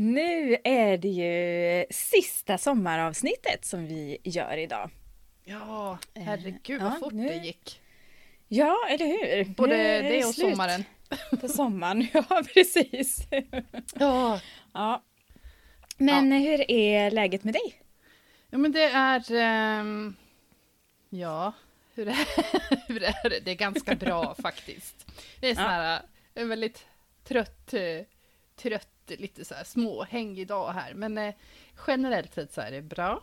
Nu är det ju sista sommaravsnittet som vi gör idag. Ja, herregud vad ja, fort nu- det gick. Ja, eller hur? Både det och slut sommaren. På sommaren, ja precis. Ja. Ja. Men hur är läget med dig? ja, men det är... ehm, ja, hur är, hur är det? Det är ganska bra faktiskt. Det är sån Ja. här, en väldigt trött, eh, trött, lite så här småhängig dag här. Men eh, generellt sett så är det bra.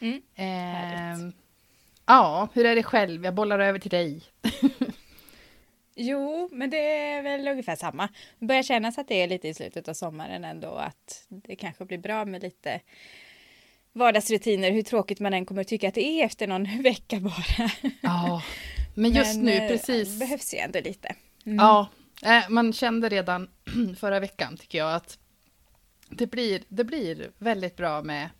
Mm. Härligt. ja, hur är det själv? Jag bollar över till dig. Jo, men det är väl ungefär samma. Det börjar kännas att det är lite i slutet av sommaren ändå, att det kanske blir bra med lite vardagsrutiner, hur tråkigt man än kommer att tycka att det är efter någon vecka bara. Ja, men just nu eh, precis. Det behövs ju ändå lite. Mm. Ja, eh, man kände redan förra veckan tycker jag att det blir, det blir väldigt bra med,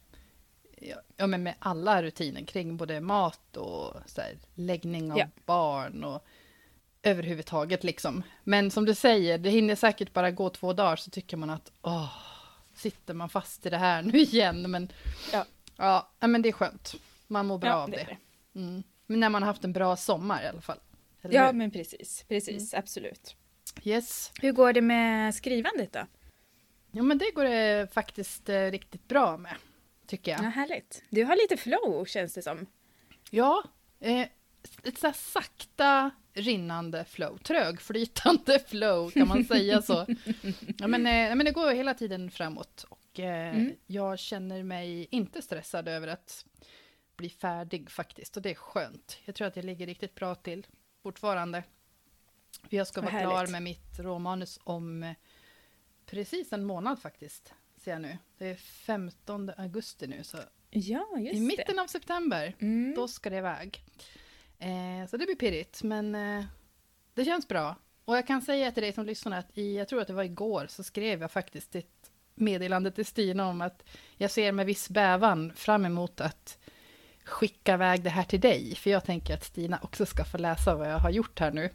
ja, men med alla rutiner kring både mat och så här, läggning av Ja. barn och överhuvudtaget liksom. Men som du säger, det hinner säkert bara gå två dagar så tycker man att åh, sitter man fast i det här nu igen? Men Ja. ja, men det är skönt. Man mår bra Ja, av det det. det. Mm. Men när man har haft en bra sommar i alla fall. Ja, hur? men precis, precis, absolut. Yes. Hur går det med skrivandet då? Ja, men det går det faktiskt eh, riktigt bra med, tycker Ja, jag. härligt. Du har lite flow känns det som. Ja, eh, ett så här sakta rinnande flow, trögflytande flow, kan man säga så? Ja, men, eh, men det går hela tiden framåt och eh, Mm. jag känner mig inte stressad över att bli färdig faktiskt, och det är skönt. Jag tror att jag ligger riktigt bra till fortfarande. För jag ska Vad vara klar härligt. med mitt råmanus om eh, precis en månad faktiskt, ser jag nu. Det är 15 augusti nu, så Ja, i mitten av september, det. Mm. då ska det iväg. Eh, så det blir pirrigt, men eh, det känns bra. Och jag kan säga till dig som lyssnar att i, jag tror att det var igår, så skrev jag faktiskt ett meddelande till Stina om att jag ser med viss bävan fram emot att skicka iväg det här till dig. För jag tänker att Stina också ska få läsa vad jag har gjort här nu.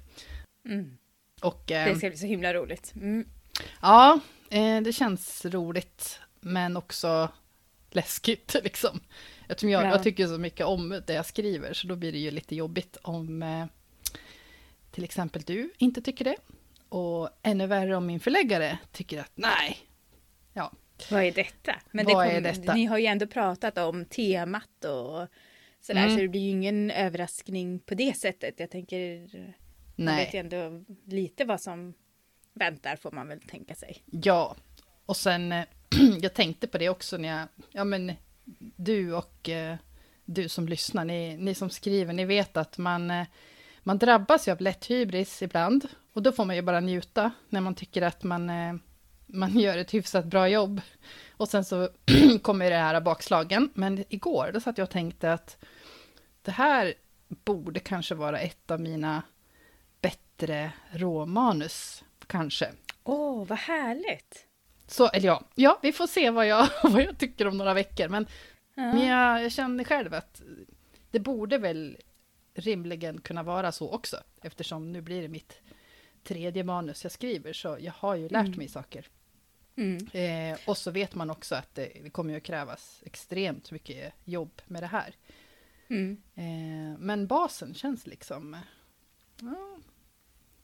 Mm. Och eh, Det ska bli så himla roligt. Mm. ja, eh, det känns roligt, men också läskigt liksom. Eftersom jag, Ja. jag tycker så mycket om det jag skriver, så då blir det ju lite jobbigt om eh, till exempel du inte tycker det. Och ännu värre om min förläggare tycker att nej. Ja, Vad är detta? Men det är detta? Ni har ju ändå pratat om temat och sådär, Mm. så det blir ju ingen överraskning på det sättet. Jag tänker, man vet ju nej. ändå lite vad som väntar får man väl tänka sig. Ja, och sen eh, jag tänkte på det också när jag, ja men du och eh, du som lyssnar, ni, ni som skriver, ni vet att man, eh, man drabbas ju av lätt hybris ibland. Och då får man ju bara njuta när man tycker att man, eh, man gör ett hyfsat bra jobb. Och sen så kommer det här bakslagen. Men igår, då satt jag och tänkte att det här borde kanske vara ett av mina bättre råmanus, kanske. Åh, vad härligt! Så, eller ja, ja, vi får se vad jag, vad jag tycker om några veckor. Men, Ja. men jag, jag känner själv att det borde väl rimligen kunna vara så också. Eftersom nu blir det mitt tredje manus jag skriver, så jag har ju lärt Mm. mig saker. Mm. Eh, och så vet man också att det, det kommer ju att krävas extremt mycket jobb med det här. Mm. Eh, men basen känns liksom... Ja,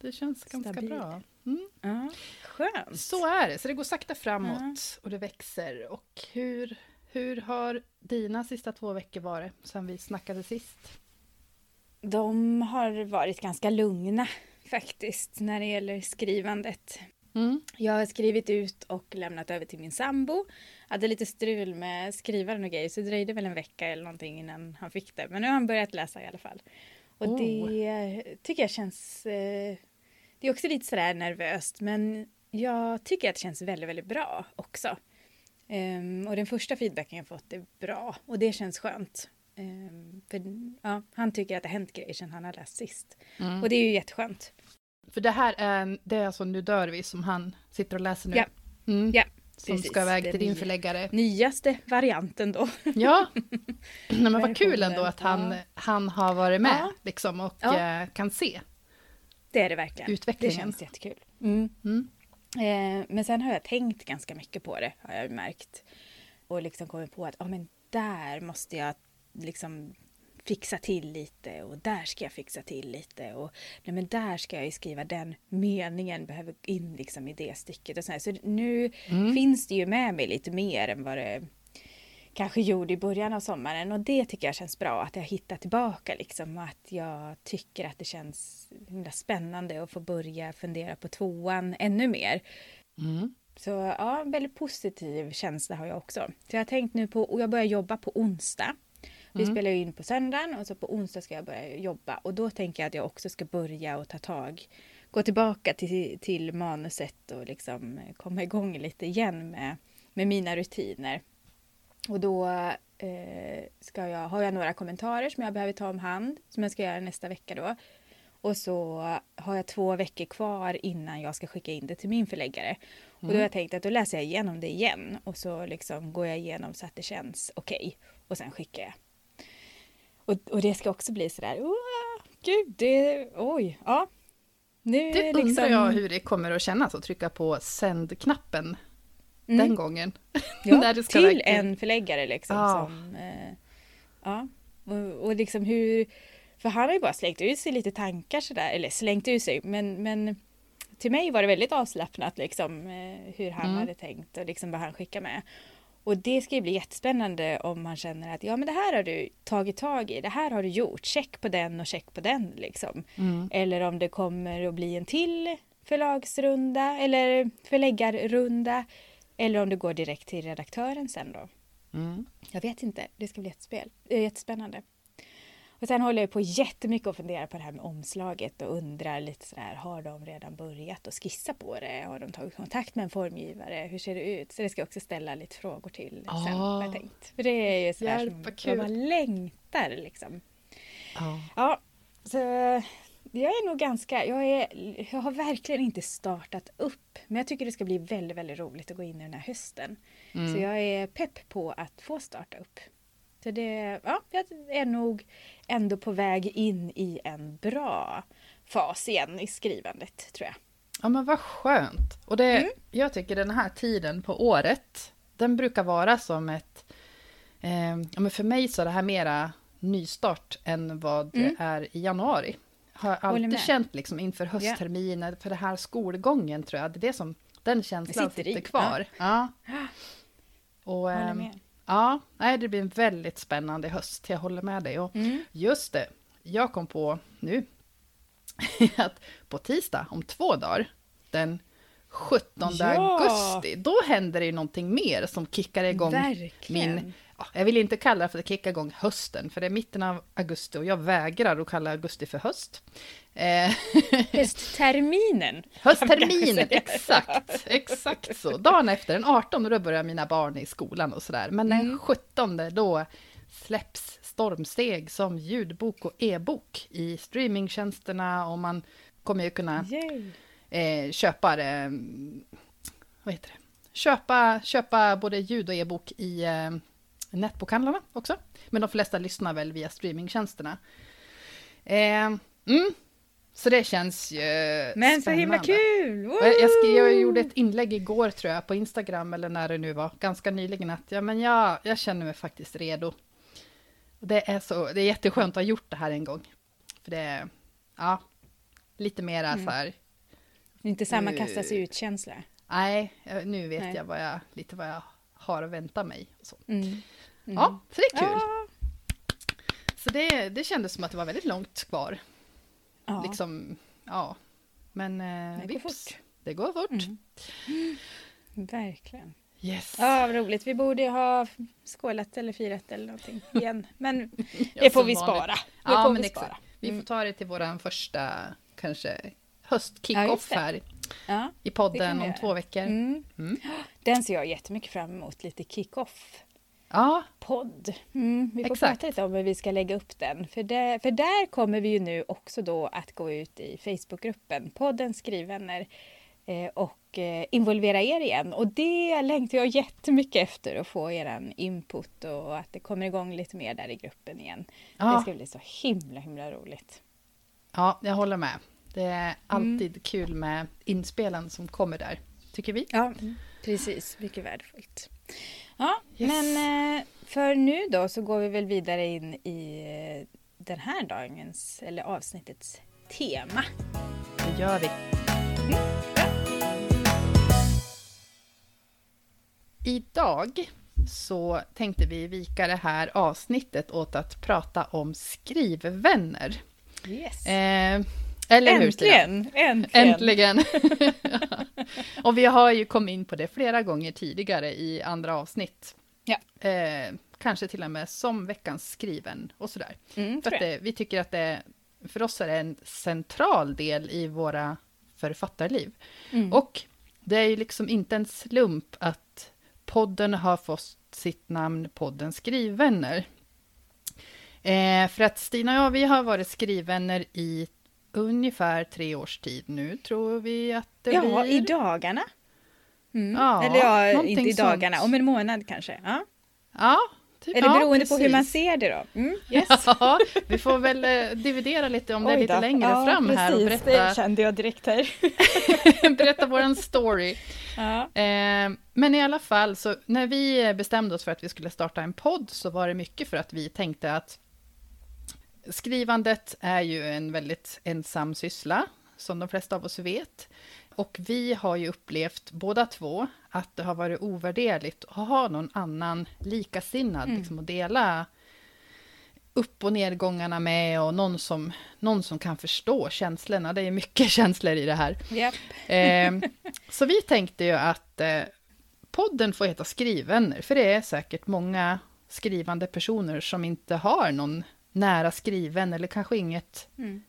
det känns ganska Stabil. bra. Mm. Ja, skönt! Så är det, så det går sakta framåt och det växer. Och hur, hur har dina sista två veckor varit sen vi snackade sist? De har varit ganska lugna faktiskt när det gäller skrivandet. Mm. Jag har skrivit ut och lämnat över till min sambo. Hade lite strul med skrivaren och grejer så det dröjde väl en vecka eller någonting innan han fick det. Men nu har han börjat läsa i alla fall. Och Oh. det tycker jag känns... Eh, det är också lite sådär nervöst men jag tycker att det känns väldigt, väldigt bra också. Um, och den första feedbacken jag fått är bra och det känns skönt. Um, för ja, han tycker att det har hänt grejer sedan han har läst sist. Mm. Och det är ju jätteskönt. För det här är, det är alltså Nu dör vi som han sitter och läser nu. Ja. Mm. Ja, Som precis. ska iväg till din förläggare. Nyaste varianten då. Ja, Nej, men vad kul ändå att han, han har varit med Ja. liksom, och Ja. eh, kan se Det är det verkligen. Det utvecklingen. känns jättekul. Mm. Mm. Eh, men sen har jag tänkt ganska mycket på det, har jag märkt. Och liksom kommit på att, ja men där måste jag liksom fixa till lite och där ska jag fixa till lite och nej men där ska jag ju skriva den meningen, behöver in liksom i det stycket och så här. Så nu Mm. finns det ju med mig lite mer än vad det kanske gjorde i början av sommaren och det tycker jag känns bra att jag hittar tillbaka liksom och att jag tycker att det känns himla spännande att få börja fundera på tvåan ännu mer. Mm. Så ja, en väldigt positiv känsla har jag också. Så jag har tänkt nu på, och jag börjar jobba på onsdag. Vi Mm. spelar ju in på söndagen och så på onsdag ska jag börja jobba och då tänker jag att jag också ska börja och ta tag, gå tillbaka till, till manuset och liksom komma igång lite igen med, med mina rutiner. Och då eh, ska jag, har jag några kommentarer som jag behöver ta om hand som jag ska göra nästa vecka då. Och så har jag två veckor kvar innan jag ska skicka in det till min förläggare. Och då har jag tänkt att då läser jag igenom det igen och så liksom går jag igenom så att det känns okej. Och sen skickar jag. Och, och det ska också bli sådär, "Åh, gud, det, oj, ja. Nu Det undrar liksom, jag hur det kommer att kännas att trycka på sänd-knappen Mm. den gången. Ja, När det ska till verkligen- en förläggare liksom. Ja. Som, eh, ja, och, och liksom hur... För han har ju bara slängt ut sig lite tankar sådär, eller slängt ut sig, men, men till mig var det väldigt avslappnat liksom eh, hur han Mm. hade tänkt och liksom vad han skickar med. Och det ska ju bli jättespännande om man känner att ja men det här har du tagit tag i, det här har du gjort, check på den och check på den liksom. Mm. Eller om det kommer att bli en till förlagsrunda eller förläggarrunda. Eller om det går direkt till redaktören sen då. Mm. Jag vet inte, det ska bli jättespel, äh, jättespännande. Och sen håller jag på jättemycket och funderar på det här med omslaget och undrar lite sådär, har de redan börjat att skissa på det? Har de tagit kontakt med en formgivare? Hur ser det ut? Så det ska jag också ställa lite frågor till sen, har Ah. jag tänkt. För det är ju sådär Hjälp, som kul. man längtar liksom. Ja. Ja, så jag är nog ganska, jag, är, jag har verkligen inte startat upp. Men jag tycker det ska bli väldigt, väldigt roligt att gå in i den här hösten. Mm. Så jag är pepp på att få starta upp. Så det, ja, jag är nog ändå på väg in i en bra fas igen i skrivandet tror jag. Ja men vad skönt. Och det, Mm. jag tycker den här tiden på året, den brukar vara som ett... Eh, ja men för mig så är det här mera nystart än vad Mm. det är i januari. Har alltid känt liksom inför höstterminen, för det här skolgången tror jag, det är det som, den känslan Sitter sitter, kvar. Ja. Och, Håller ehm. Ja, nej, det blir en väldigt spännande höst, jag håller med dig. Och Mm. just det, jag kom på nu att på tisdag om två dagar, den 17 Ja! augusti, då händer det ju någonting mer som kickar igång Verkligen. min... Ja, jag vill inte kalla det för att kicka igång hösten, för det är mitten av augusti och jag vägrar att kalla augusti för höst. Eh, Höstterminen. Höstterminen, exakt, exakt så. Dagen efter, den 18, då börjar mina barn i skolan och sådär. Men den Mm. 17, då släpps Stormsteg som ljudbok och e-bok i streamingtjänsterna och man kommer ju kunna Yay. Eh, köpa det, vad heter det? Köpa, köpa både ljud och e-bok i eh, nätbokhandlarna också. Men de flesta lyssnar väl via streamingtjänsterna. Eh, mm, så det känns ju Men så himla spännande. kul! Jag, skrev, jag gjorde ett inlägg igår tror jag på Instagram eller när det nu var, ganska nyligen att ja, men jag, jag känner mig faktiskt redo. Det är, så, det är jätteskönt att ha gjort det här en gång. För det är, ja, lite mera Mm. så här, Inte samma Nu- kasta sig ut-känsla. nej, jag- nu vet Nej. jag, vad jag lite vad jag har att vänta mig. Och så. Mm. Mm. Ja, så det är kul. Ja. Så det, det kändes som att det var väldigt långt kvar. Ja. Liksom, ja. Men eh, Det går vips, fort. det går fort. Mm. Verkligen. Yes. Ja, vad roligt. Vi borde ha skålat eller firat eller någonting igen. Men Ja, det får som vi vanligt. spara. Det Ja, får vi spara. Vi Mm. får ta det till våran första kanske Ja, höst-kick-off det. här. Ja, i Det podden om två veckor. mm. Mm. Den ser jag jättemycket fram emot, lite kick-off. Ja, podd. Mm, vi får Exakt. prata lite om hur vi ska lägga upp den. För, det, för där kommer vi ju nu också då att gå ut i Facebookgruppen, podden Skrivvänner eh, och eh, involvera er igen. Och det längtar jag jättemycket efter att få er input och att det kommer igång lite mer där i gruppen igen. Det ja, ska bli så himla himla roligt. ja, jag håller med. Det Mm. är alltid kul med inspelen som kommer där, tycker vi. Ja, precis. Mycket värdefullt. Ja, Yes. men eh, för nu då så går vi väl vidare in i eh, den här dagens, eller avsnittets tema. Det gör vi. Idag så tänkte vi vika det här avsnittet åt att prata om skrivvänner. Yes. Eh, eller hur Stina? Äntligen! Äntligen! Äntligen! och vi har ju kommit in på det flera gånger tidigare i andra avsnitt. Ja. Eh, kanske till och med som veckans skriven och sådär. Mm, För det, vi tycker att det, för oss är det en central del i våra författarliv. Mm. Och det är ju liksom inte en slump att podden har fått sitt namn Podden Skrivvänner. Eh, för att Stina och jag, vi har varit skrivvänner i ungefär tre års tid nu, tror vi att det ja, blir. i dagarna. Mm. Ja, Eller ja, inte i dagarna, sånt. om en månad kanske. Ja. Ja, typ, Eller ja, beroende på hur man precis. ser det då. Mm, yes. Ja, vi får väl eh, dividera lite om det är lite längre Ja, fram här och precis, berätta, Det kände jag direkt här. berätta våran story. Ja. Eh, men i alla fall, så när vi bestämde oss för att vi skulle starta en podd så var det mycket för att vi tänkte att skrivandet är ju en väldigt ensam syssla, som de flesta av oss vet. Och vi har ju upplevt båda två att det har varit ovärderligt att ha någon annan likasinnad Mm. liksom, att dela upp och nedgångarna med och någon som, någon som kan förstå känslorna. Det är mycket känslor i det här. Japp. Eh, så vi tänkte ju att eh, podden får heta Skrivvänner, för det är säkert många skrivande personer som inte har någon nära skriven eller kanske inget, Mm.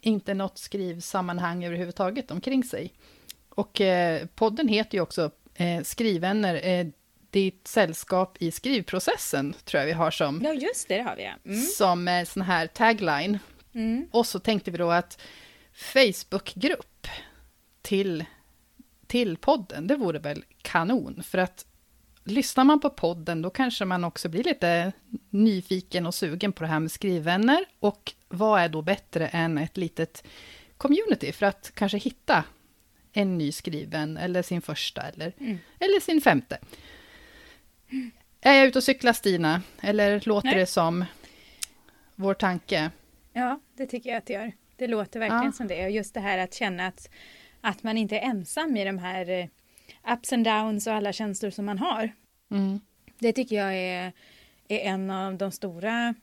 inte något skrivsammanhang överhuvudtaget omkring sig. Och eh, podden heter ju också eh, Skrivvänner, eh, ditt sällskap i skrivprocessen, tror jag vi har som, Ja, just det, det har vi ja. Mm. som eh, sån här tagline. Mm. Och så tänkte vi då att Facebookgrupp till, till podden, det vore väl kanon. För att lyssnar man på podden, då kanske man också blir lite nyfiken och sugen på det här med skrivvänner. Och vad är då bättre än ett litet community för att kanske hitta en ny skriven, eller sin första, eller, Mm. eller sin femte. Är jag ute och cyklar, Stina? Eller låter Nej. det som vår tanke? Ja, det tycker jag att det gör. Det låter verkligen Ja. som det. Och just det här att känna att, att man inte är ensam i de här eh, ups and downs och alla känslor som man har. Mm. Det tycker jag är, är en av de stora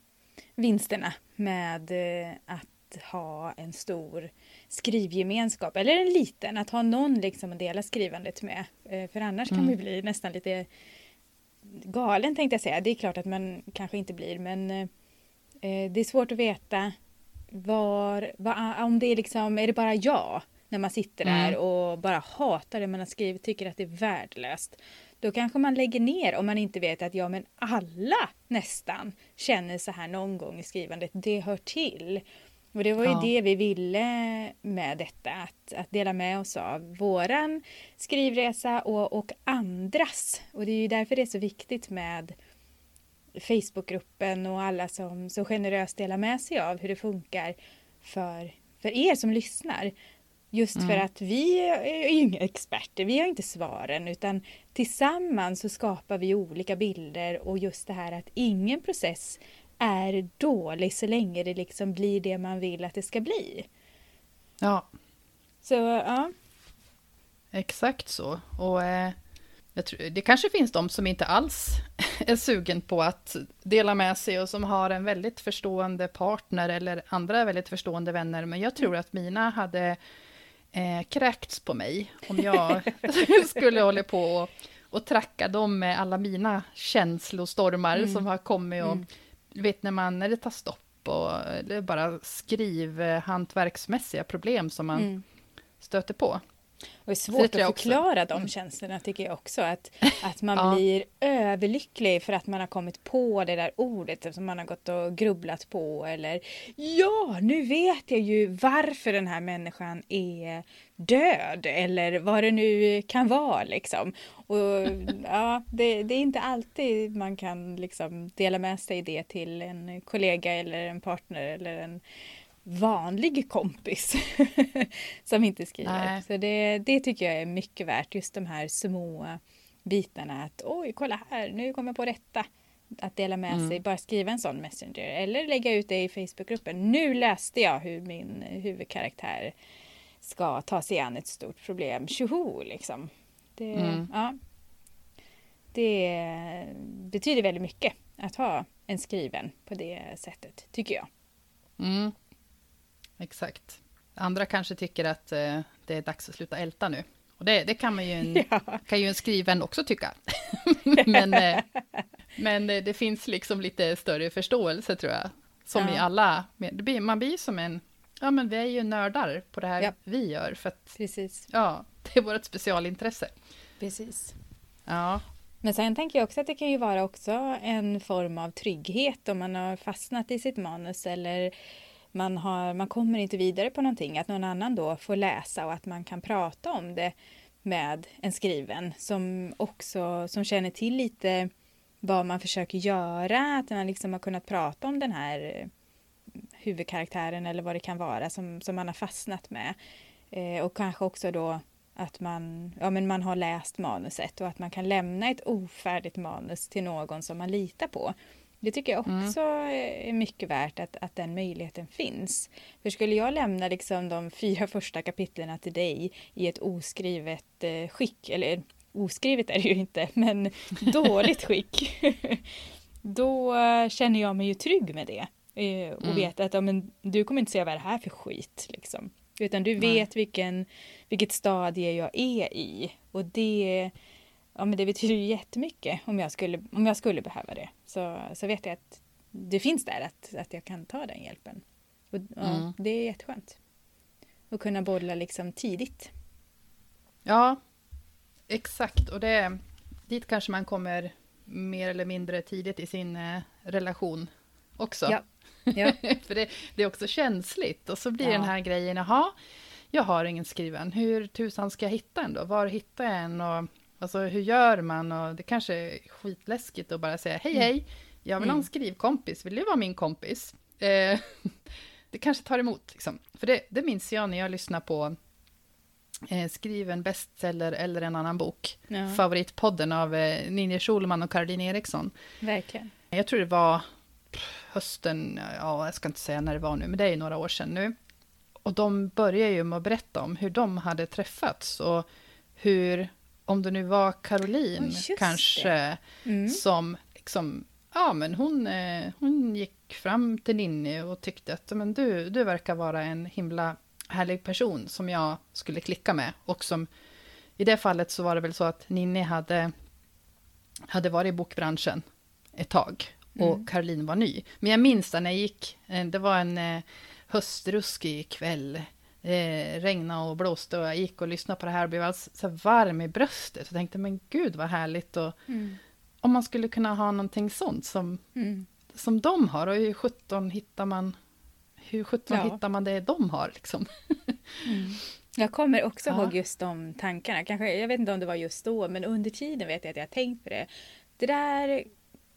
vinsterna med eh, att ha en stor skrivgemenskap, eller en liten, att ha någon liksom att dela skrivandet med. Eh, För annars kan Mm. man ju bli nästan lite galen tänkte jag säga. Det är klart att man kanske inte blir, men eh, det är svårt att veta var, vad, om det är liksom, är det bara jag när man sitter där Mm. och bara hatar det man har skrivit, tycker att det är värdelöst. Då kanske man lägger ner om man inte vet att ja men alla nästan känner så här någon gång i skrivandet, det hör till. Och det var ju Ja. det vi ville med detta, att, att dela med oss av våran skrivresa och, och andras. Och det är ju därför det är så viktigt med Facebookgruppen och alla som så generöst delar med sig av hur det funkar för, för er som lyssnar. Just för Mm. att vi är ju inga experter, vi har inte svaren utan tillsammans så skapar vi olika bilder och just det här att ingen process är dålig så länge det liksom blir det man vill att det ska bli. Ja, Så ja, exakt så. Och eh, tror, det kanske finns de som inte alls är sugen på att dela med sig och som har en väldigt förstående partner eller andra väldigt förstående vänner. Men jag tror att mina hade eh, kräkts på mig om jag skulle hålla på och, och tracka dem med alla mina känslostormar Mm. som har kommit och Mm. du vet när man när det tar stopp och eller bara skriv eh, hantverksmässiga problem som man mm, stöter på. Och det är svårt att förklara de känslorna tycker jag också. Att, att man ja. blir överlycklig för att man har kommit på det där ordet som man har gått och grubblat på. Eller ja, nu vet jag ju varför den här människan är död. Eller vad det nu kan vara liksom. Och ja, det, det är inte alltid man kan liksom dela med sig det till en kollega eller en partner eller en vanlig kompis som inte skriver. Nej. Så det, det tycker jag är mycket värt, just de här små bitarna att oj, kolla här, nu kommer jag på detta. Att dela med mm. sig, bara skriva en sån messenger eller lägga ut det i Facebookgruppen. Nu läste jag hur min huvudkaraktär ska ta sig an ett stort problem. Tjoho liksom. Det, mm. ja, det betyder väldigt mycket att ha en skriven på det sättet, tycker jag. Mm. Exakt. Andra kanske tycker att eh, det är dags att sluta älta nu. Och det, det kan man ju en, ja. kan ju en skriven också tycka. men, eh, men eh, det finns liksom lite större förståelse tror jag. Som ja. i alla, man blir som en, ja men vi är ju nördar på det här ja. vi gör. För att, Precis. Ja, det är vårt specialintresse. Precis. Ja. Men sen tänker jag också att det kan ju vara också en form av trygghet om man har fastnat i sitt manus eller man, har, man kommer inte vidare på någonting, att någon annan då får läsa och att man kan prata om det med en skriven som också som känner till lite vad man försöker göra, att man liksom har kunnat prata om den här eh, huvudkaraktären eller vad det kan vara som, som man har fastnat med. Eh, och kanske också då att man, ja, men man har läst manuset och att man kan lämna ett ofärdigt manus till någon som man litar på. Det tycker jag mm. också mm. är mycket värt att, att den möjligheten finns. För skulle jag lämna liksom de fyra första kapitlen till dig i ett oskrivet eh, skick, eller oskrivet är det ju inte, men dåligt skick. då känner jag mig ju trygg med det. Eh, och mm. vet att ja, men, du kommer inte säga vad det här för skit. Liksom. Utan du vet vilken, vilket stadie jag är i. Och det ja, men det betyder ju jättemycket om jag skulle, om jag skulle behöva det. Så, så vet jag att det finns där, att, att jag kan ta den hjälpen. Och, ja, mm. Det är jätteskönt. Att kunna bolla liksom tidigt. Ja, exakt. Och det, dit kanske man kommer mer eller mindre tidigt i sin eh, relation också. Ja. ja. För det, det, är också känsligt. Och så blir ja. den här grejen, jaha, jag har ingen skriven. Hur tusan ska jag hitta en då? Var hittar jag en? Och Alltså hur gör man? Och det kanske är skitläskigt att bara säga hej mm. hej, jag vill ha en mm. skrivkompis, vill du vara min kompis? Eh, det kanske tar emot, liksom. För det, det minns jag när jag lyssnade på eh, Skriv en bestseller eller en annan bok. Ja. Favoritpodden av eh, Ninja Schulman och Caroline Eriksson. Verkligen. Jag tror det var hösten, ja jag ska inte säga när det var nu, men det är ju några år sedan nu. Och de började ju med att berätta om hur de hade träffats och hur om det nu var Caroline oh, kanske, mm. som liksom, ja men hon, eh, hon gick fram till Ninni och tyckte att men du, du verkar vara en himla härlig person som jag skulle klicka med. Och som, i det fallet så var det väl så att Ninni hade, hade varit i bokbranschen ett tag och mm. Caroline var ny. Men jag minns när jag gick, eh, det var en eh, höstruskig kväll eh, regnade och blåste och jag gick och lyssnade på det här och blev alldeles så varm i bröstet och tänkte men gud vad härligt och mm. om man skulle kunna ha någonting sånt som, mm. som de har och hur sjutton hittar man hur sjutton ja. hittar man det de har liksom? mm. Jag kommer också ja. ihåg just de tankarna, kanske, jag vet inte om det var just då, men under tiden vet jag att jag tänkt på det. Det där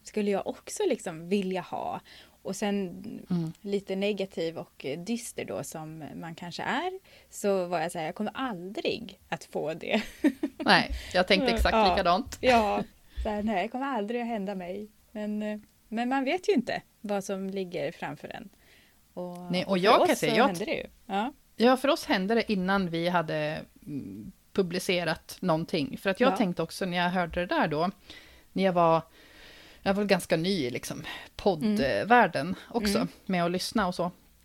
skulle jag också liksom vilja ha. Och sen mm. lite negativ och dyster då som man kanske är, så var jag så här, jag kommer aldrig att få det. Nej, jag tänkte exakt ja, likadant. Ja, så här, nej, det kommer aldrig att hända mig. Men, men man vet ju inte vad som ligger framför en. Och, nej, och jag kan säga, jag, det ju. Ja. ja, för oss hände det innan vi hade mm, publicerat någonting. För att jag ja. tänkte också när jag hörde det där då, när jag var jag var ganska ny i liksom, poddvärlden mm. också, mm. med att lyssna och så.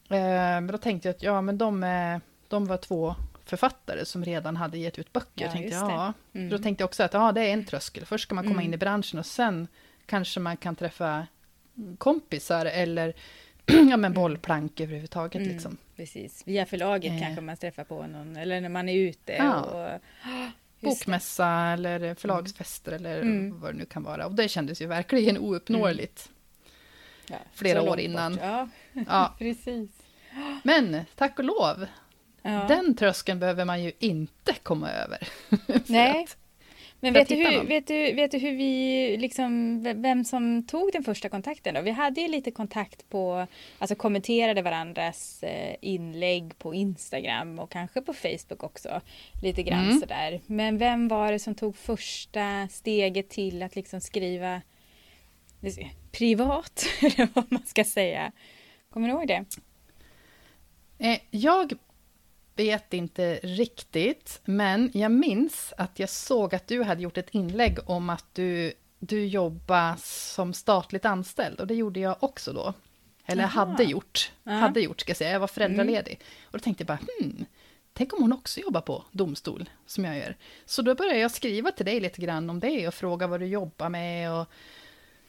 Eh, men då tänkte jag att ja, men de, de var två författare som redan hade gett ut böcker. Ja, tänkte, ja. Mm. Då tänkte jag också att ja, det är en tröskel. Först ska man komma mm. in i branschen och sen kanske man kan träffa kompisar eller ja, men bollplank överhuvudtaget. Mm. Liksom. Precis, via förlaget Eh. kanske man träffar på någon, eller när man är ute. Ja. Och. Bokmässa eller förlagsfester eller Mm. vad det nu kan vara. Och det kändes ju verkligen ouppnåeligt. Ja, Flera år innan. Ja, Ja, precis. men tack och lov, Ja. den tröskeln behöver man ju inte komma över. Nej. att- Men vet du, hur, vet, du, vet du hur vi, liksom, vem som tog den första kontakten då? Vi hade ju lite kontakt på, alltså kommenterade varandras eh, inlägg på Instagram och kanske på Facebook också. Lite grann Mm. sådär. Men vem var det som tog första steget till att liksom skriva privat? Eller vad man ska säga. Kommer du ihåg det? Eh, Jag vet inte riktigt, men jag minns att jag såg att du hade gjort ett inlägg om att du, du jobbar som statligt anställd och det gjorde jag också då. Eller Aha. hade gjort. Mm. Hade gjort ska jag säga, jag var föräldraledig. Och då tänkte jag bara, hmm, tänk om hon också jobbar på domstol som jag gör. Så då började jag skriva till dig lite grann om det och fråga vad du jobbar med och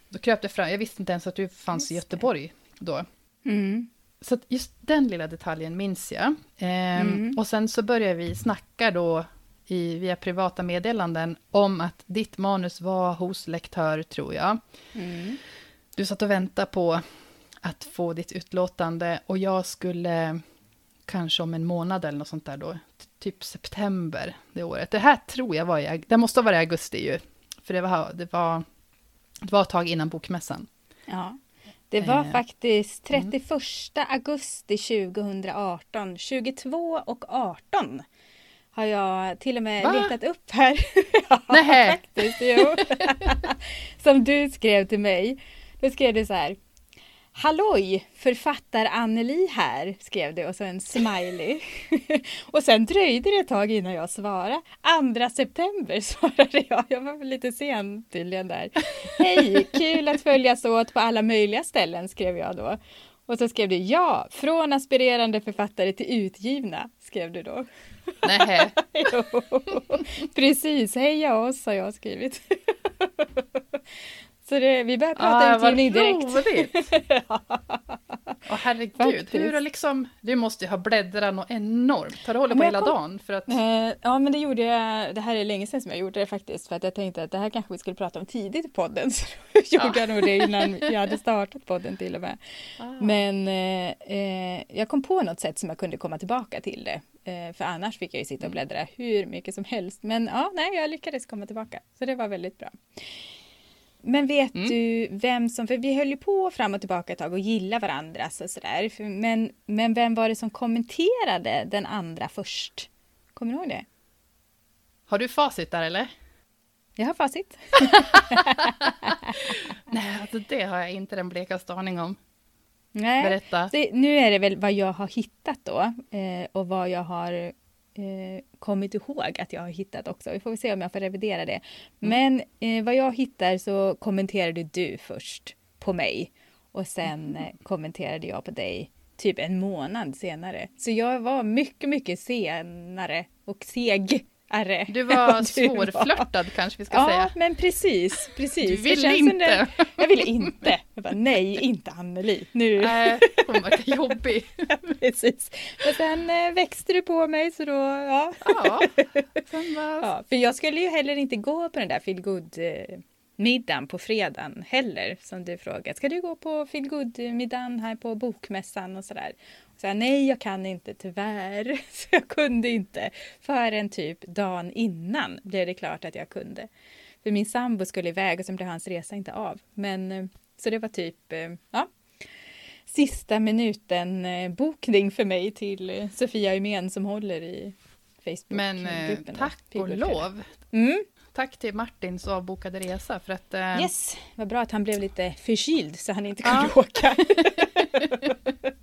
då kröp det fram, jag visste inte ens att du fanns i Just det. Göteborg då. Mm. Så just den lilla detaljen minns jag. Ehm, Mm. Och sen så började vi snacka då i, via privata meddelanden om att ditt manus var hos lektör, tror jag. Mm. Du satt och väntade på att få ditt utlåtande och jag skulle kanske om en månad eller något sånt där då, typ september det året. Det här tror jag var i, det måste ha varit i augusti ju, för det var, det var, det var ett tag innan bokmässan. Ja. Det var Eh, faktiskt 31 augusti 2018, 22 och 18 har jag till och med Va? letat upp här. ja, Nähä. faktiskt. Som du skrev till mig. Då skrev du så här. Halloj, författar Anneli här, skrev du och så en smiley. och sen dröjde det ett tag innan jag svarade. 2 september svarade jag. Jag var lite sen tydligen där. Hej, kul att följas åt på alla möjliga ställen, skrev jag då. Och så skrev du ja, från aspirerande författare till utgivna, skrev du då. Jo, precis, heja oss har jag skrivit. Så det, vi börjar prata Ah, vad utgivning direkt. roligt! Åh herregud, Faktiskt. hur har liksom... Du måste ju ha bläddrat något enormt. Har du hållit på hela kom- dagen? För att... Eh, Ja, men det gjorde jag. Det här är länge sedan som jag gjorde det faktiskt. För att jag tänkte att det här kanske vi skulle prata om tidigt i podden. Så då gjorde jag nog det innan jag hade startat podden till och med. Ah. Men eh, eh, jag kom på något sätt som jag kunde komma tillbaka till det. Eh, för annars fick jag ju sitta och bläddra hur mycket som helst. Men ja, nej, jag lyckades komma tillbaka. Så det var väldigt bra. Men vet Mm. du vem som, för vi höll ju på fram och tillbaka ett tag och gilla varandra och sådär. Men, men vem var det som kommenterade den andra först? Kommer du ihåg det? Har du facit där eller? Jag har facit. Nej, alltså det har jag inte den blekaste aning om. Nej. Berätta. Det, nu är det väl vad jag har hittat då eh, och vad jag har eh, kommit ihåg att jag har hittat också. Vi får se om jag får revidera det. Men eh, vad jag hittar så kommenterade du först på mig och sen eh, kommenterade jag på dig typ en månad senare. Så jag var mycket, mycket senare och segare. Du var vad var. svårflörtad kanske vi ska Ja, säga. men precis, precis. Du ville inte. det- Jag ville inte. Jag bara, nej, inte Anneli. Nu. Nej, hon verkar jobbig. Precis. Men sen eh, växte du på mig så då, ja. Ja, sen bara... ja. För jag skulle ju heller inte gå på den där feelgood eh, middagen på fredagen heller som du frågade. Ska du gå på feelgood middagen här på bokmässan och sådär? Så jag, nej, jag kan inte tyvärr. Så jag kunde inte. Förrän typ dagen innan blev det klart att jag kunde. För min sambo skulle iväg och sen blev hans resa inte av. Men eh, så det var typ, eh, ja, sista minuten eh, bokning för mig till Sofia Umen som håller i Facebook. Men tack och lov. Mm. Tack till Martins avbokade resa för att... Eh, Yes, vad bra att han blev lite förkyld så han inte kunde Ja. åka.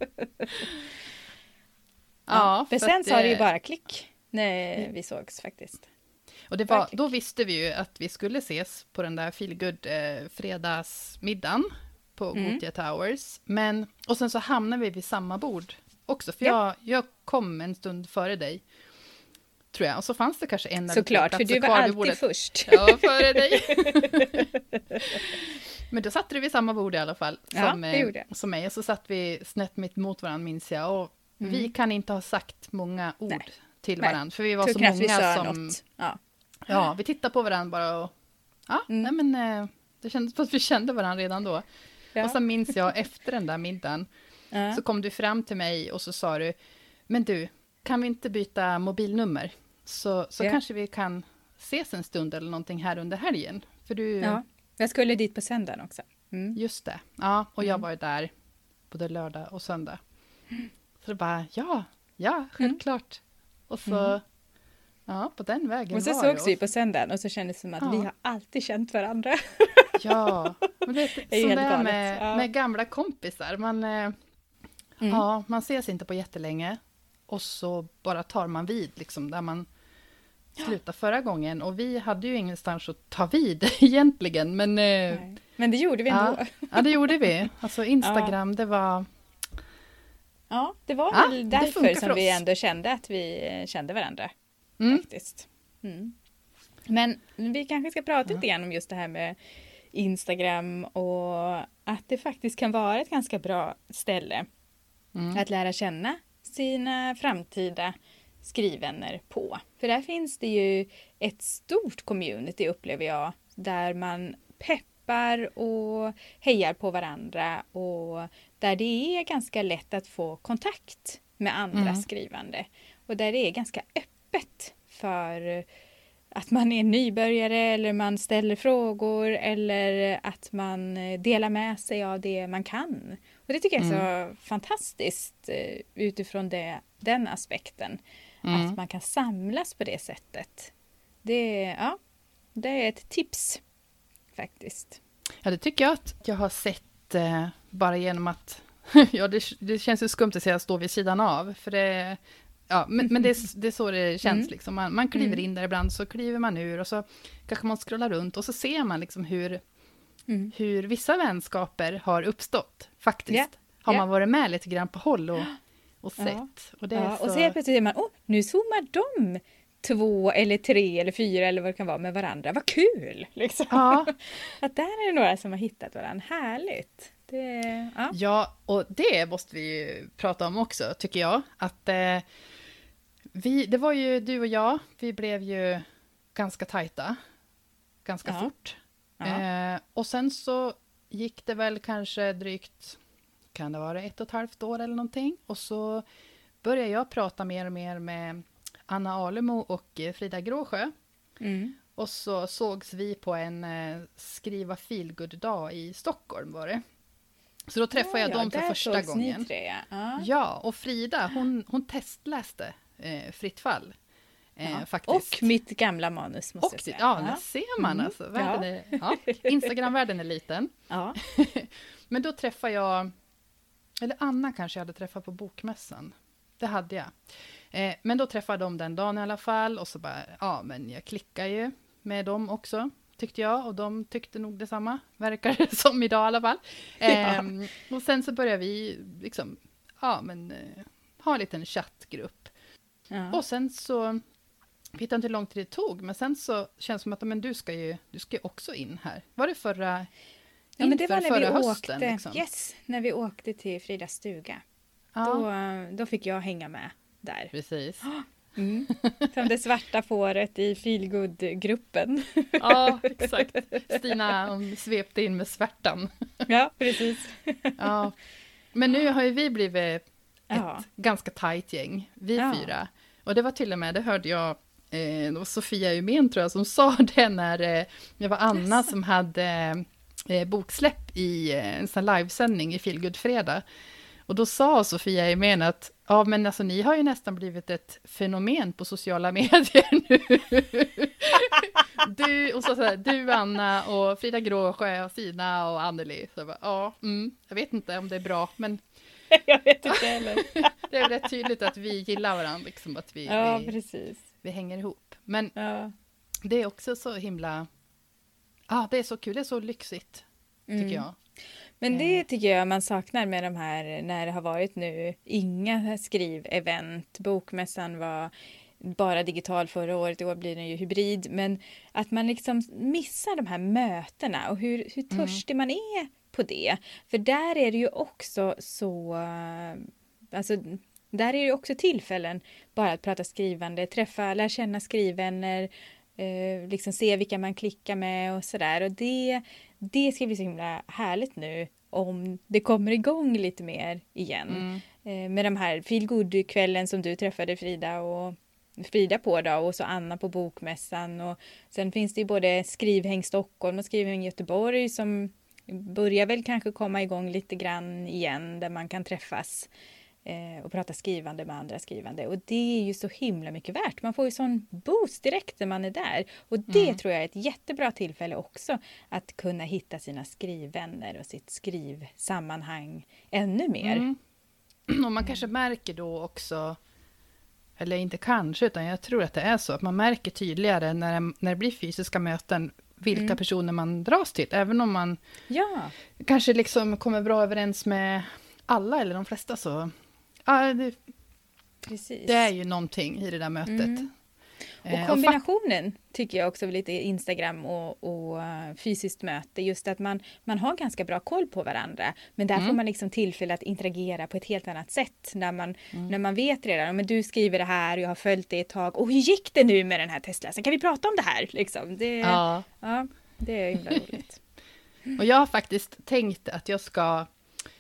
Ja, Men för sen sa det ju bara klick när vi sågs faktiskt. Och det var, då visste vi ju att vi skulle ses på den där feelgood eh, fredagsmiddagen på Mm. Gothia Towers. Men, och sen så hamnade vi vid samma bord också, för Ja. jag, jag kom en stund före dig. Tror jag. Och så fanns det kanske en eller Såklart, för du var alltid först. Ja, före dig. Men då satt du vid samma bord i alla fall. Ja, Som, eh, jag. som mig. Och så satt vi snett mitt mot varandra minns jag. Och Mm. vi kan inte ha sagt många ord Nej. till varandra. För vi var så många som... Ja. Ja, vi tittade på varandra bara och... Ja, Mm. nej men... eh, Det kändes som att vi kände varandra redan då. Ja. Och så minns jag efter den där middagen. Ja. Så kom du fram till mig och så sa du, men du, kan vi inte byta mobilnummer? Så, så Ja. kanske vi kan ses en stund eller någonting här under helgen. För du, ja. Jag skulle dit på söndagen också. Mm. just det. Ja, och jag Mm. var ju där både lördag och söndag. Så det bara, ja, ja, självklart. Och så, Mm. ja, på den vägen Och så var sågs det. vi på söndagen och så kändes det som att Ja. vi har alltid känt varandra. Ja, men det är är ju som det är med, Ja. med gamla kompisar. Man, eh, Mm. ja, man ses inte på jättelänge och så bara tar man vid liksom där man slutade förra gången. Och vi hade ju ingenstans att ta vid egentligen, men eh, Nej. Men det gjorde vi ändå. ja, ja, det gjorde vi. Alltså Instagram, det var... Ja, det var Ja, väl därför som vi ändå kände att vi eh, kände varandra. Mm, Faktiskt. Mm. Men vi kanske ska prata lite grann om just det här med Instagram och att det faktiskt kan vara ett ganska bra ställe mm, att lära känna sina framtida skrivvänner på. För där finns det ju ett stort community upplever jag där man peppar och hejar på varandra och där det är ganska lätt att få kontakt med andra Mm. skrivande och där det är ganska öppet för att man är nybörjare eller man ställer frågor eller att man delar med sig av det man kan. Och det tycker jag är så fantastiskt eh, utifrån det, den aspekten. Mm. Att man kan samlas på det sättet. Det, är- ja, det är ett tips faktiskt. Ja, det tycker jag att jag har sett eh, bara genom att... ja, det, det känns ju skumt att säga stå vid sidan av, för det... Ja, men, men det, är, det är så det känns. Mm. Liksom. Man, man kliver Mm. in där ibland, så kliver man ur och så kanske man scrollar runt och så ser man liksom hur, Mm. hur vissa vänskaper har uppstått, faktiskt. Ja, Har ja. man varit med lite grann på håll och, och Ja. sett. Och, det Ja, så... och så helt plötsligt är man, åh, nu zoomar de två eller tre eller fyra eller vad det kan vara med varandra. Vad kul! Liksom. Ja, Att där är det några som har hittat varandra. Härligt! Det, ja. Ja, och det måste vi ju prata om också, tycker jag. Att eh, vi, det var ju du och jag, vi blev ju ganska tajta. Ganska Ja. fort. Ja. Eh, och sen så gick det väl kanske drygt, kan det vara ett och ett halvt år eller någonting. Och så började jag prata mer och mer med Anna Alemo och eh, Frida Gråsjö. Mm. Och så sågs vi på en eh, skriva feelgood-dag i Stockholm var det. Så då träffade jag Ja, dem för där första gången. Tre, ja. Ja. Ja, och Frida, hon, hon testläste eh, Fritt fall. Eh, Ja. faktiskt. Och mitt gamla manus måste Och jag säga. ja, där ser man Mm. alltså. Världen är, ja, Instagram-världen är liten. ja. Men då träffade jag, eller Anna kanske jag hade träffat på bokmässan. Det hade jag. Eh, men då träffade de den dagen i alla fall och så bara, ja men jag klickar ju med dem också, tyckte jag. Och de tyckte nog detsamma, verkar det som idag i alla fall. Ehm, Och sen så började vi liksom, ja men, eh, ha en liten chattgrupp. ja. Och sen så, vet jag inte hur lång tid det tog, men sen så känns det som att men du ska ju du ska ju också in här. Var det förra, Ja, men det var när vi hösten? åkte, liksom? yes, när vi åkte till Fridas stuga. Ja, Då, då fick jag hänga med där. precis. Mm. Som det svarta fåret i feelgood-gruppen. Ja, exakt. Stina svepte in med svärtan. Ja, precis. Ja. Men nu har ju vi blivit ett Ja. ganska tajt gäng, vi Ja. fyra. Och det var till och med, det hörde jag, eh, det var Sofia Umén tror jag som sa det när eh, det var Anna som hade eh, boksläpp i eh, en sån livesändning i Feelgood Fredag. Och då sa Sofia Umén att ja, men alltså ni har ju nästan blivit ett fenomen på sociala medier nu. du, och så, så här, du Anna och Frida Gråsjö och Sina och Anneli. Så jag bara, ja, mm, jag vet inte om det är bra, men Jag vet inte heller. det är rätt tydligt att vi gillar varandra, liksom att vi, Ja, vi, precis. vi hänger ihop. Men Ja. det är också så himla, ja det är så kul, det är så lyxigt, tycker Mm. jag. Men det tycker jag man saknar med de här när det har varit nu inga skrivevent. Bokmässan var bara digital förra året, i år blir den ju hybrid. Men att man liksom missar de här mötena och hur, hur Mm. törstig man är på det. För där är det ju också så... eh, Alltså, där är det också tillfällen bara att prata skrivande, träffa, lära känna skrivvänner, eh, liksom se vilka man klickar med och sådär. Och det, det ska bli så himla härligt nu om det kommer igång lite mer igen. Mm. Eh, med de här feel kvällen som du träffade Frida och Frida på då och så Anna på Bokmässan och sen finns det ju både Skrivhäng Stockholm och Skrivhäng Göteborg som börjar väl kanske komma igång lite grann igen där man kan träffas eh, och prata skrivande med andra skrivande och det är ju så himla mycket värt. Man får ju sån boost direkt när man är där och det Mm. tror jag är ett jättebra tillfälle också att kunna hitta sina skrivvänner och sitt skrivsammanhang ännu mer. Mm. Och man kanske märker då också, eller inte kanske, utan jag tror att det är så, att man märker tydligare när det, när det blir fysiska möten, vilka Mm. personer man dras till. Även om man Ja, kanske liksom kommer bra överens med alla eller de flesta så, ja, det, precis. det är ju någonting i det där mötet. Mm. Eh, Och kombinationen tycker jag också lite Instagram och, och eh, fysiskt möte, just att man, man har ganska bra koll på varandra. Men där Mm. får man liksom tillfälle att interagera på ett helt annat sätt. När man, Mm. när man vet redan, men du skriver det här och jag har följt det ett tag. Och hur gick det nu med den här testläsaren? Kan vi prata om det här? Liksom. Det, ja. ja. det är himla roligt. Och jag har faktiskt tänkt att jag ska,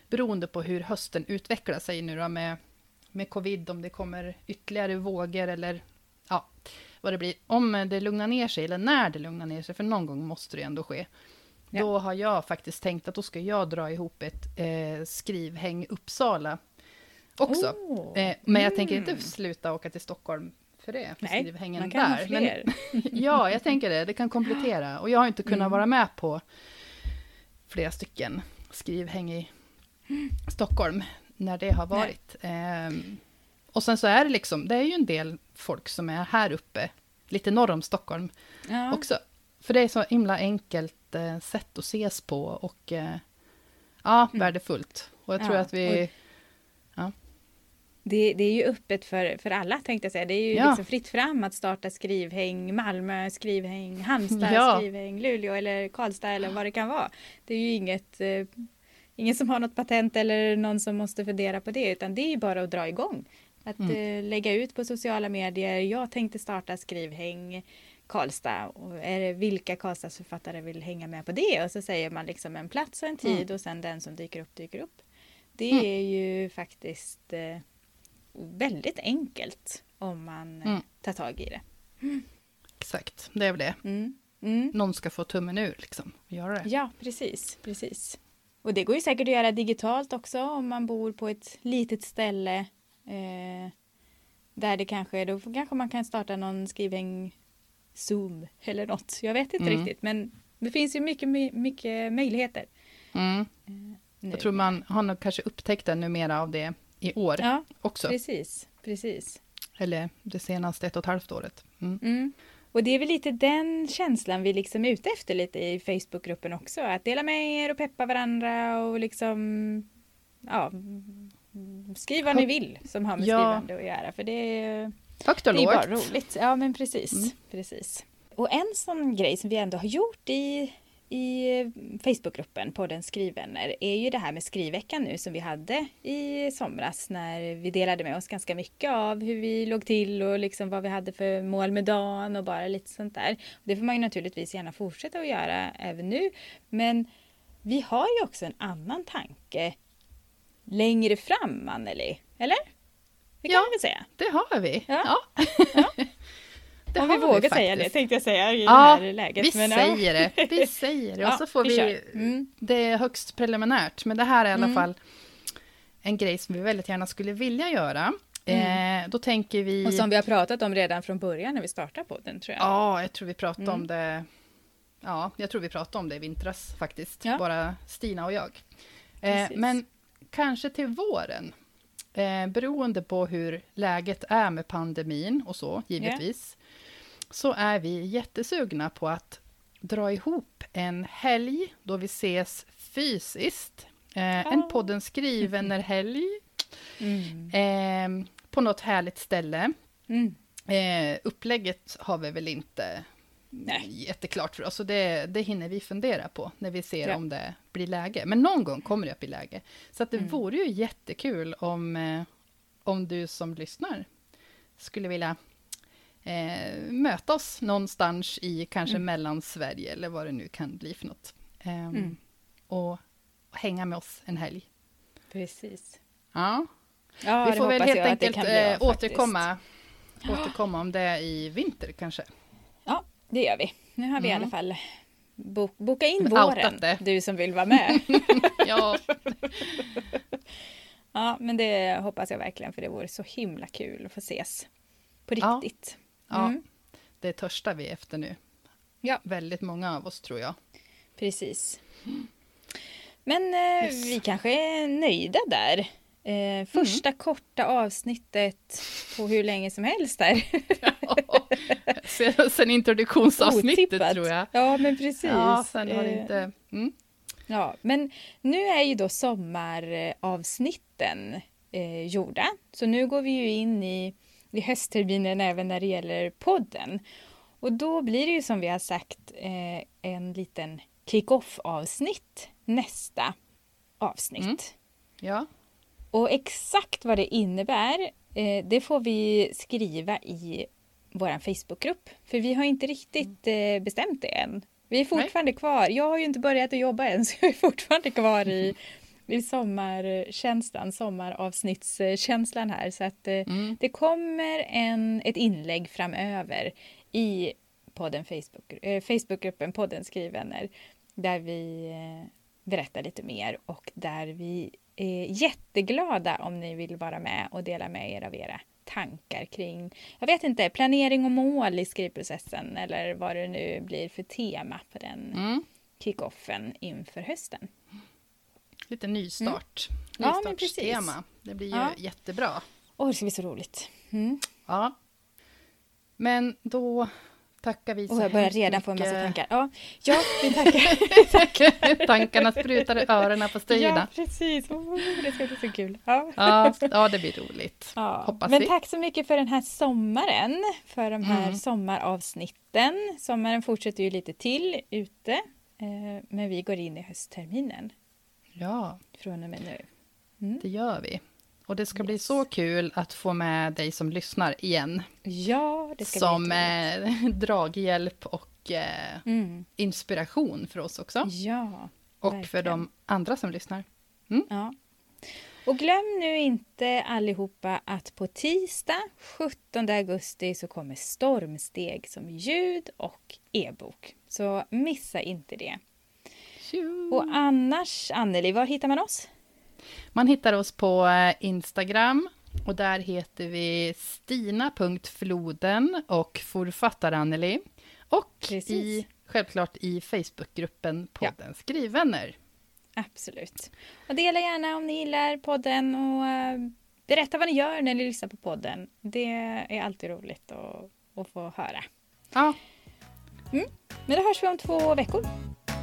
beroende på hur hösten utvecklar sig nu då med, med covid, om det kommer ytterligare vågor eller ja, vad det blir. Om det lugnar ner sig, eller när det lugnar ner sig, för någon gång måste det ändå ske. Ja. Då har jag faktiskt tänkt att då ska jag dra ihop ett eh, skrivhäng Uppsala också. Åh, Eh, men jag tänker inte mm. sluta åka till Stockholm för det, för Nej, skrivhängen man kan ha där. fler. ja, jag tänker det. Det kan komplettera. Och jag har inte kunnat Mm. vara med på flera stycken skrivhäng i Stockholm när det har varit. Ehm, och sen så är det liksom, det är ju en del folk som är här uppe, lite norr om Stockholm Ja. också. För det är så himla enkelt eh, sätt att ses på och eh, ja, Mm. värdefullt. Och jag tror Ja, att vi... och- Det, det är ju öppet för, för alla tänkte jag säga. Det är ju Ja. liksom fritt fram att starta skrivhäng, Malmö skrivhäng, Halmstad Ja. skrivhäng, Luleå eller Karlstad eller vad det kan vara. Det är ju inget, eh, ingen som har något patent eller någon som måste fundera på det utan det är bara att dra igång. Att Mm. eh, lägga ut på sociala medier, jag tänkte starta skrivhäng Karlstad och är det, vilka Karlstadsförfattare vill hänga med på det? Och så säger man liksom en plats och en tid Mm. och sen den som dyker upp dyker upp. Det Mm. är ju faktiskt eh, väldigt enkelt om man eh, Mm. tar tag i det. Exakt, det är väl det. Mm. Mm. Någon ska få tummen ur liksom, göra det. Ja, precis, precis. Och det går ju säkert att göra digitalt också om man bor på ett litet ställe eh, där det kanske, då kanske man kan starta någon skrivhäng Zoom eller något. Jag vet inte Mm. riktigt, men det finns ju mycket, my- mycket möjligheter. Mm. Nu. Jag tror man har nog kanske upptäckt ännu mer av det i år Ja, också. precis, precis. Eller det senaste ett och ett halvt året. Mm. Och det är väl lite den känslan vi liksom är ute efter lite i Facebookgruppen också. Att dela med er och peppa varandra och liksom ja, skriv vad ni vill som har med Ja. skrivande att göra. För det är, Högt och det är bara roligt. Ja men precis, Mm. precis. Och en sån grej som vi ändå har gjort i, i Facebookgruppen, podden Skrivvänner, är ju det här med skrivveckan nu som vi hade i somras när vi delade med oss ganska mycket av hur vi låg till och liksom vad vi hade för mål med dagen och bara lite sånt där. Det får man ju naturligtvis gärna fortsätta att göra även nu. Men vi har ju också en annan tanke längre fram, Anneli. Eller? Det kan Ja. vi väl säga? Det har vi. Ja. Ja. det Om vi har vågar säga faktiskt. det tänkte jag säga i Ja, det här läget. Vi Men, ja. säger det. Vi säger det. Och Ja, så får vi vi... Mm. Det är högst preliminärt, men det här är i alla Mm. fall en grej som vi väldigt gärna skulle vilja göra. Eh, då tänker vi... Mm. Och som vi har pratat om redan från början när vi startade podden tror jag. Ja, jag tror vi pratade Mm. om det... Ja, jag tror vi pratade om det i vintras faktiskt. Ja. Bara Stina och jag. Eh, men kanske till våren. Eh, beroende på hur läget är med pandemin och så, givetvis. Så är vi jättesugna på att dra ihop en helg då vi ses fysiskt. Eh, En podden skriven helg Mm. eh, på något härligt ställe. Mm. Eh, upplägget har vi väl inte Nej. jätteklart för oss, så det, det hinner vi fundera på när vi ser Ja. om det blir läge. Men någon gång kommer det att bli läge. Så att det Mm. vore ju jättekul om, eh, om du som lyssnar skulle vilja eh, möta oss någonstans i kanske Mm. Mellansverige eller vad det nu kan bli för något. Ehm, Mm. och, och hänga med oss en helg. Precis. Ja, Ja, vi får väl helt enkelt bli eh, återkomma, återkomma om det i vinter kanske. Ja, det gör vi. Nu har vi i Mm. alla fall bo boka in Outat våren, det. du som vill vara med. Ja, ja, men det hoppas jag verkligen för det vore så himla kul att få ses på riktigt. ja Mm. det törstar vi efter nu. Ja. Väldigt många av oss tror jag. Precis. Men eh, Yes. vi kanske är nöjda där. Eh, första korta avsnittet på hur länge som helst där. sen, sen introduktionsavsnittet Otippat. tror jag. Ja, men precis. Ja, sen har det Eh, inte... Mm. Ja, men nu är ju då sommaravsnitten eh, gjorda. Så nu går vi ju in i, i höstterminen även när det gäller podden. Och då blir det ju som vi har sagt eh, en liten kick-off avsnitt nästa avsnitt. Mm. Ja, Och exakt vad det innebär, eh, det får vi skriva i vår Facebookgrupp. För vi har inte riktigt eh, bestämt det än. Vi är fortfarande kvar. Jag har ju inte börjat att jobba än, så jag är fortfarande kvar i, i sommarkänslan, sommaravsnittskänslan här. Så att eh, mm. det kommer en, ett inlägg framöver i podden Facebook, eh, Facebookgruppen Podden Skrivvänner där vi eh, berättar lite mer och där vi är jätteglada om ni vill vara med och dela med er av era tankar kring, jag vet inte, planering och mål i skrivprocessen eller vad det nu blir för tema på den Mm. kickoffen inför hösten. Lite nystart. Mm. Ja, men precis. Det blir ju Ja. jättebra. Åh, det ska bli så roligt. Mm. Ja. Men då tackar vi så Och jag börjar redan få en massa tankar. Ja, ja vi tackar. Tankarna sprutar i öronen på Ja, Stina. precis. Oh, det ska bli så kul. Ja. Ja, ja, det blir roligt. Ja. Hoppas Men vi. tack så mycket för den här sommaren, för de här Mm. sommaravsnitten. Sommaren fortsätter ju lite till ute, eh, men vi går in i höstterminen Ja, från och med nu. Mm. det gör vi. Och det ska bli Yes. så kul att få med dig som lyssnar igen. Ja, det ska Som bli eh, draghjälp och eh, Mm. inspiration för oss också. Ja, Och för verkligen. de andra som lyssnar. ja. Och glöm nu inte allihopa att på tisdag 17 augusti så kommer Stormsteg som ljud och e-bok. Så missa inte det. Och annars, Anneli, var hittar man oss? Man hittar oss på eh, Instagram och där heter vi stina.floden och forfattare Anneli. Och Precis. i, självklart i Facebookgruppen Ja. podden Skrivvänner. Absolut. Och dela gärna om ni gillar podden och eh, berätta vad ni gör när ni lyssnar på podden. Det är alltid roligt att, att få höra. Ja, Men då hörs vi om två veckor.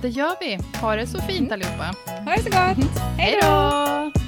Det gör vi. Ha det så fint allihopa. Ha det så gott! Hej Hej då!